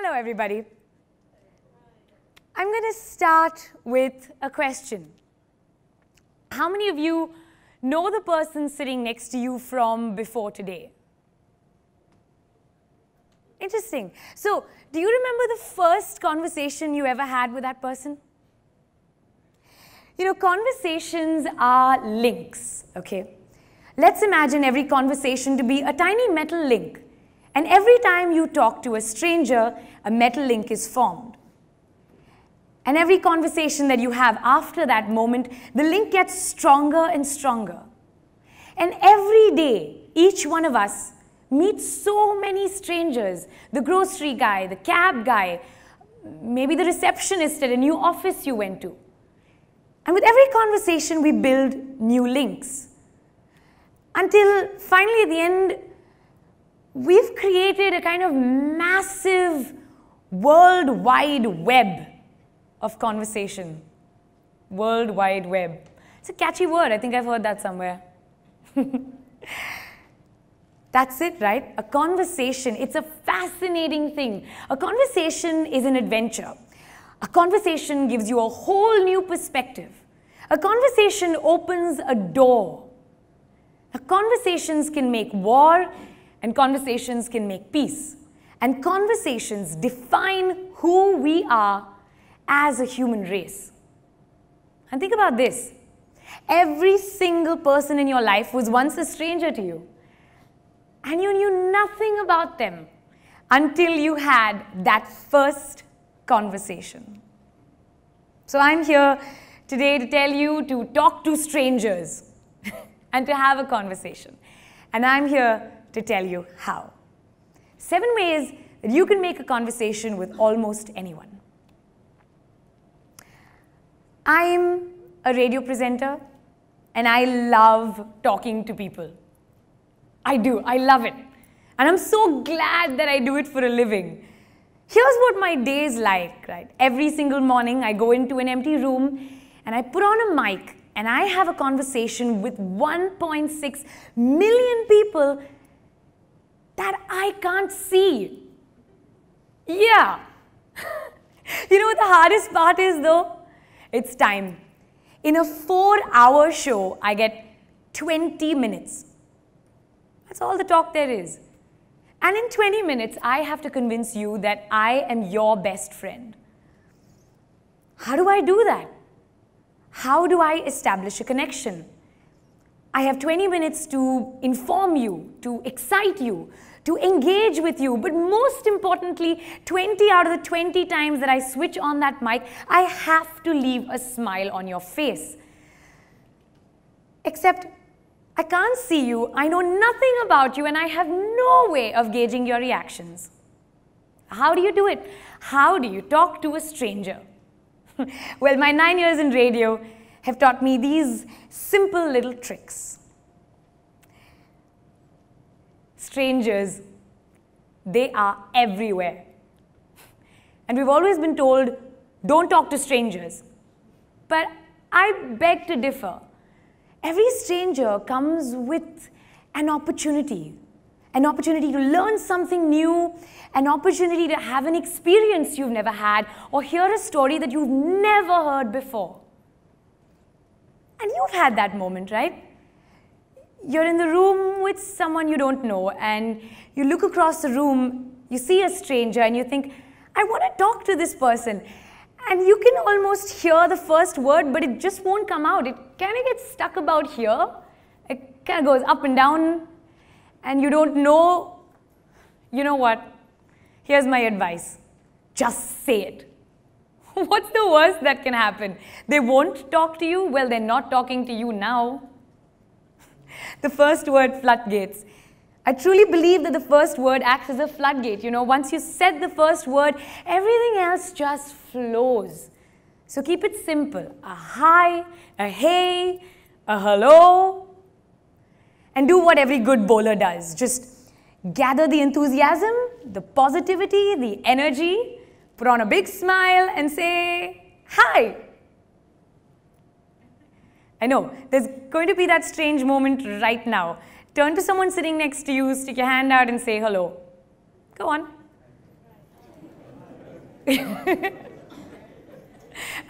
Hello, everybody. I'm going to start with a question. How many of you know the person sitting next to you from before today? Interesting. So, do you remember the first conversation you ever had with that person? You know, conversations are links, okay? Let's imagine every conversation to be a tiny metal link. And every time you talk to a stranger, a metal link is formed. And every conversation that you have after that moment, the link gets stronger and stronger. And every day, each one of us meets so many strangers the grocery guy, the cab guy, maybe the receptionist at a new office you went to. And with every conversation, we build new links. Until finally, at the end, we've created a kind of massive worldwide web of conversation. World Wide Web. It's a catchy word. I think I've heard that somewhere. That's it, right? A conversation. It's a fascinating thing. A conversation is an adventure. A conversation gives you a whole new perspective. A conversation opens a door. Now, conversations can make war, and conversations can make peace. And conversations define who we are as a human race. And think about this every single person in your life was once a stranger to you, and you knew nothing about them until you had that first conversation. So I'm here today to tell you to talk to strangers and to have a conversation. And I'm here to tell you how. Seven ways that you can make a conversation with almost anyone. I'm a radio presenter and I love talking to people. I do, I love it. And I'm so glad that I do it for a living. Here's what my day is like, right? Every single morning I go into an empty room and I put on a mic and I have a conversation with 1.6 million people that I can't see. Yeah. you know what the hardest part is though? It's time. In a four hour show, I get 20 minutes. That's all the talk there is. And in 20 minutes, I have to convince you that I am your best friend. How do I do that? How do I establish a connection? I have 20 minutes to inform you, to excite you, to engage with you. But most importantly, 20 out of the 20 times that I switch on that mic, I have to leave a smile on your face. Except I can't see you, I know nothing about you, and I have no way of gauging your reactions. How do you do it? How do you talk to a stranger? well, my nine years in radio have taught me these simple little tricks. strangers, they are everywhere. And we've always been told, don't talk to strangers. But I beg to differ. Every stranger comes with an opportunity, an opportunity to learn something new, an opportunity to have an experience you've never had, or hear a story that you've never heard before. And you've had that moment, right? you're in the room with someone you don't know and you look across the room, you see a stranger and you think, I want to talk to this person. And you can almost hear the first word, but it just won't come out. It kind of gets stuck about here. It kind of goes up and down, and you don't know. You know what? Here's my advice just say it. What's the worst that can happen? They won't talk to you? Well, they're not talking to you now the first word, floodgates. I truly believe that the first word acts as a floodgate. You know, once you said the first word, everything else just flows. So keep it simple. A hi, a hey, a hello. And do what every good bowler does. Just gather the enthusiasm, the positivity, the energy, put on a big smile and say, hi, I know, there's going to be that strange moment right now. Turn to someone sitting next to you, stick your hand out and say hello. Go on.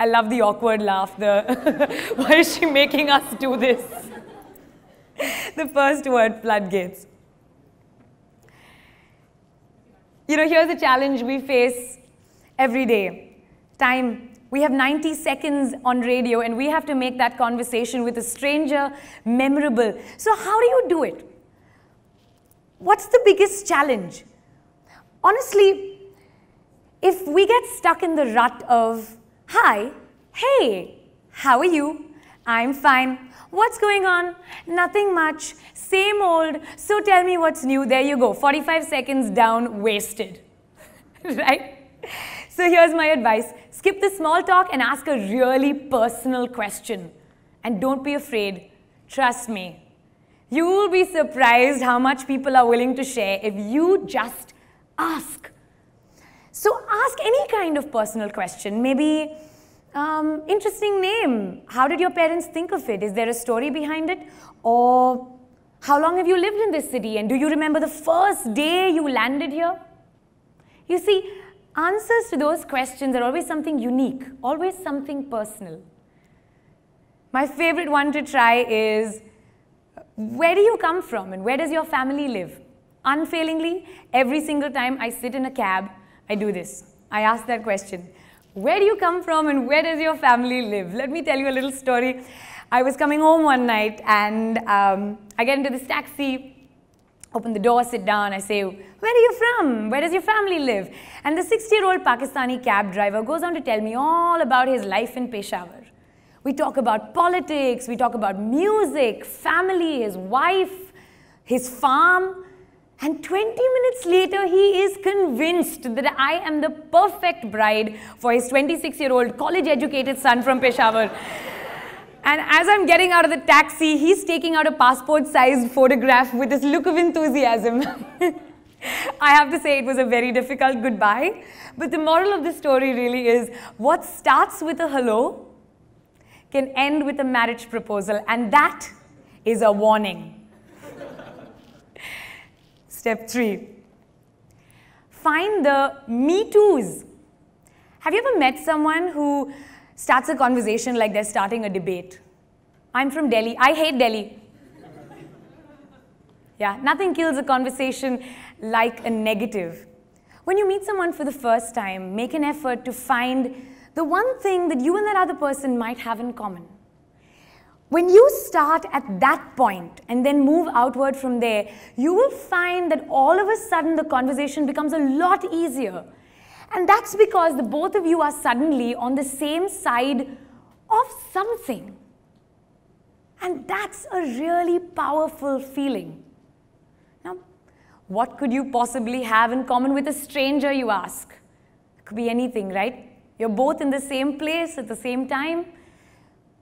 I love the awkward laugh. The why is she making us do this? the first word, floodgates. You know, here's a challenge we face every day. Time. We have 90 seconds on radio and we have to make that conversation with a stranger memorable. So how do you do it? What's the biggest challenge? Honestly, if we get stuck in the rut of, hi, hey, how are you? I'm fine. What's going on? Nothing much. Same old. So tell me what's new. There you go. 45 seconds down, wasted. right? So here's my advice. Skip the small talk and ask a really personal question. And don't be afraid. Trust me. You will be surprised how much people are willing to share if you just ask. So ask any kind of personal question. Maybe, um, interesting name. How did your parents think of it? Is there a story behind it? Or how long have you lived in this city? And do you remember the first day you landed here? You see, answers to those questions are always something unique, always something personal. My favorite one to try is, where do you come from and where does your family live? Unfailingly, every single time I sit in a cab, I do this. I ask that question. Where do you come from and where does your family live? Let me tell you a little story. I was coming home one night and um, I get into this taxi, open the door, sit down. I say, Where are you from? Where does your family live? And the 60 year old Pakistani cab driver goes on to tell me all about his life in Peshawar. We talk about politics, we talk about music, family, his wife, his farm. And 20 minutes later, he is convinced that I am the perfect bride for his 26 year old college educated son from Peshawar. And as I'm getting out of the taxi, he's taking out a passport sized photograph with this look of enthusiasm. I have to say, it was a very difficult goodbye. But the moral of the story really is what starts with a hello can end with a marriage proposal, and that is a warning. Step three find the me too's. Have you ever met someone who starts a conversation like they're starting a debate? I'm from Delhi. I hate Delhi. Yeah, nothing kills a conversation like a negative. When you meet someone for the first time, make an effort to find the one thing that you and that other person might have in common. When you start at that point and then move outward from there, you will find that all of a sudden the conversation becomes a lot easier. And that's because the both of you are suddenly on the same side of something. And that's a really powerful feeling. Now, what could you possibly have in common with a stranger, you ask? It could be anything, right? You're both in the same place at the same time.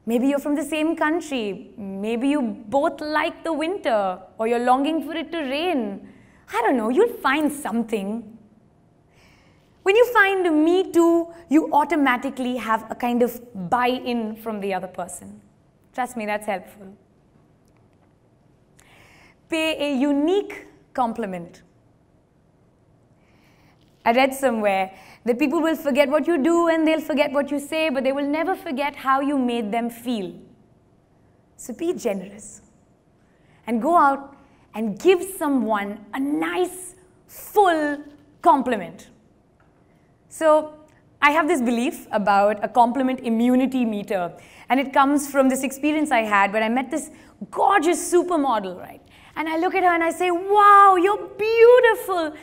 Maybe you're from the same country. Maybe you both like the winter or you're longing for it to rain. I don't know, you'll find something. When you find me too, you automatically have a kind of buy in from the other person. Trust me, that's helpful. Pay a unique compliment. I read somewhere that people will forget what you do and they'll forget what you say, but they will never forget how you made them feel. So be generous and go out and give someone a nice, full compliment. So I have this belief about a compliment immunity meter, and it comes from this experience I had where I met this gorgeous supermodel, right? And I look at her and I say, wow, you're beautiful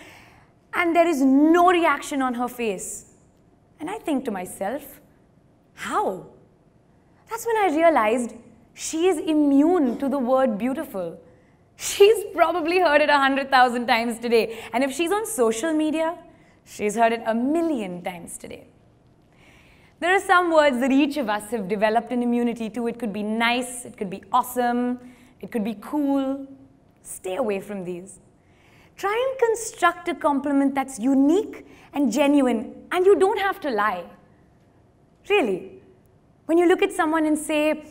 and there is no reaction on her face. And I think to myself, how? That's when I realized she is immune to the word beautiful. She's probably heard it a hundred thousand times today. And if she's on social media, she's heard it a million times today. There are some words that each of us have developed an immunity to. It could be nice, it could be awesome, it could be cool. Stay away from these. Try and construct a compliment that's unique and genuine, and you don't have to lie. Really. When you look at someone and say,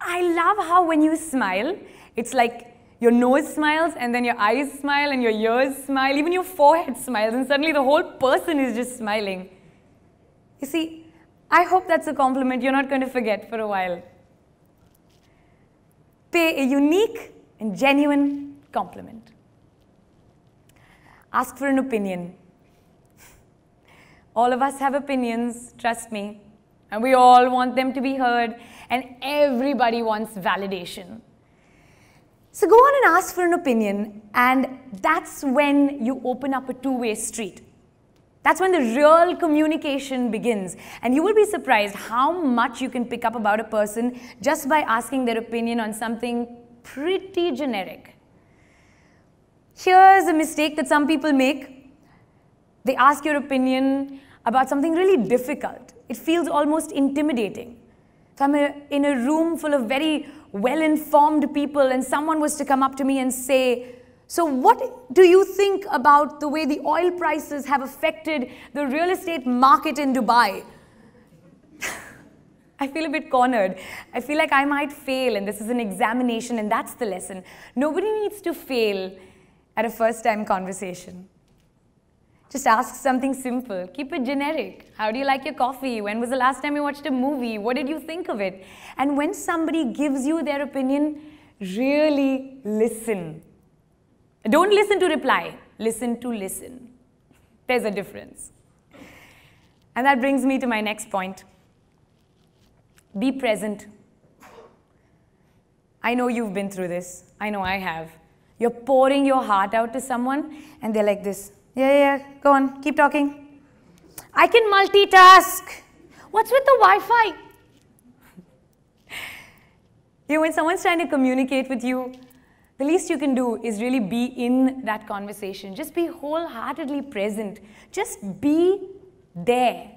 I love how when you smile, it's like your nose smiles, and then your eyes smile, and your ears smile, even your forehead smiles, and suddenly the whole person is just smiling. You see, I hope that's a compliment you're not going to forget for a while. Pay a unique and genuine compliment. Ask for an opinion. All of us have opinions, trust me, and we all want them to be heard, and everybody wants validation. So go on and ask for an opinion, and that's when you open up a two way street. That's when the real communication begins. And you will be surprised how much you can pick up about a person just by asking their opinion on something pretty generic. Here's a mistake that some people make. They ask your opinion about something really difficult. It feels almost intimidating. If I'm in a room full of very well-informed people and someone was to come up to me and say, so what do you think about the way the oil prices have affected the real estate market in Dubai? I feel a bit cornered. I feel like I might fail and this is an examination and that's the lesson. Nobody needs to fail at a first time conversation. Just ask something simple. Keep it generic. How do you like your coffee? When was the last time you watched a movie? What did you think of it? And when somebody gives you their opinion, really listen. Don't listen to reply. Listen to listen. There's a difference. And that brings me to my next point. Be present. I know you've been through this. I know I have. You're pouring your heart out to someone, and they're like this yeah, yeah, go on, keep talking. I can multitask. What's with the Wi Fi? you know, when someone's trying to communicate with you, the least you can do is really be in that conversation. Just be wholeheartedly present. Just be there.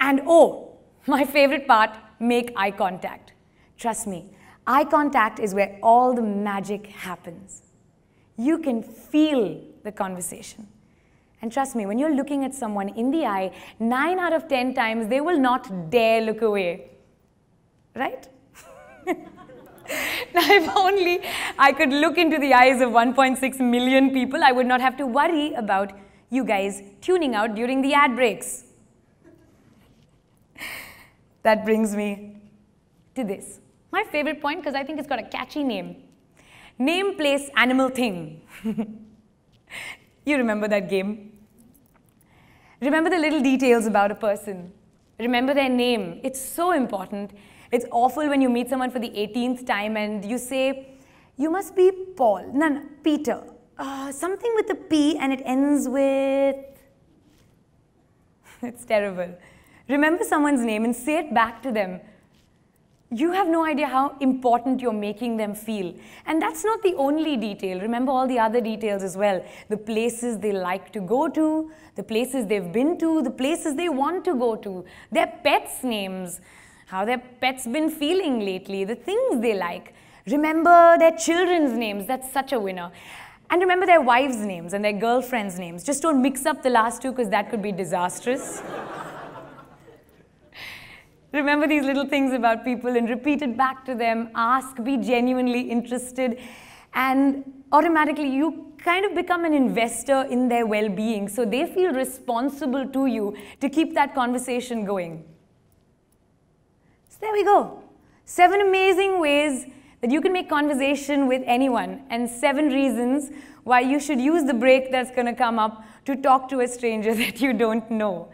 And oh, my favorite part make eye contact. Trust me, eye contact is where all the magic happens. You can feel the conversation. And trust me, when you're looking at someone in the eye, 9 out of 10 times they will not dare look away. Right? now, if only I could look into the eyes of 1.6 million people, I would not have to worry about you guys tuning out during the ad breaks. that brings me to this. My favorite point, because I think it's got a catchy name. Name, place, animal, thing. you remember that game? Remember the little details about a person. Remember their name. It's so important. It's awful when you meet someone for the 18th time and you say, you must be Paul. No, no, Peter. Uh, something with a P and it ends with... it's terrible. Remember someone's name and say it back to them you have no idea how important you're making them feel. And that's not the only detail. Remember all the other details as well. The places they like to go to, the places they've been to, the places they want to go to, their pets' names, how their pets been feeling lately, the things they like. Remember their children's names. That's such a winner. And remember their wives' names and their girlfriends' names. Just don't mix up the last two because that could be disastrous. Remember these little things about people and repeat it back to them. Ask, be genuinely interested, and automatically you kind of become an investor in their well being. So they feel responsible to you to keep that conversation going. So there we go. Seven amazing ways that you can make conversation with anyone, and seven reasons why you should use the break that's going to come up to talk to a stranger that you don't know.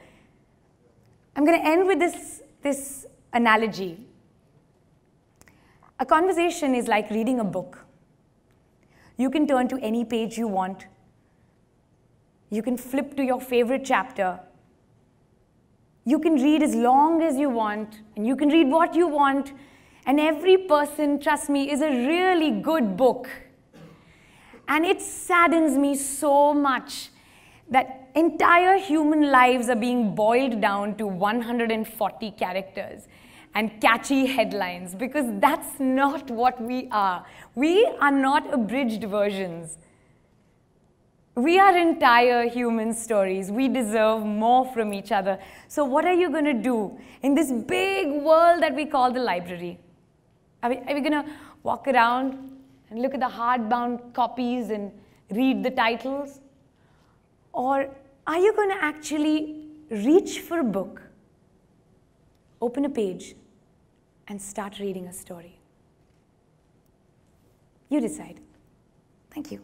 I'm going to end with this this analogy. A conversation is like reading a book. You can turn to any page you want. You can flip to your favorite chapter. You can read as long as you want, and you can read what you want. And every person, trust me, is a really good book. And it saddens me so much that entire human lives are being boiled down to 140 characters and catchy headlines because that's not what we are. We are not abridged versions. We are entire human stories. We deserve more from each other. So, what are you going to do in this big world that we call the library? Are we, are we going to walk around and look at the hardbound copies and read the titles? Or are you going to actually reach for a book, open a page, and start reading a story? You decide. Thank you.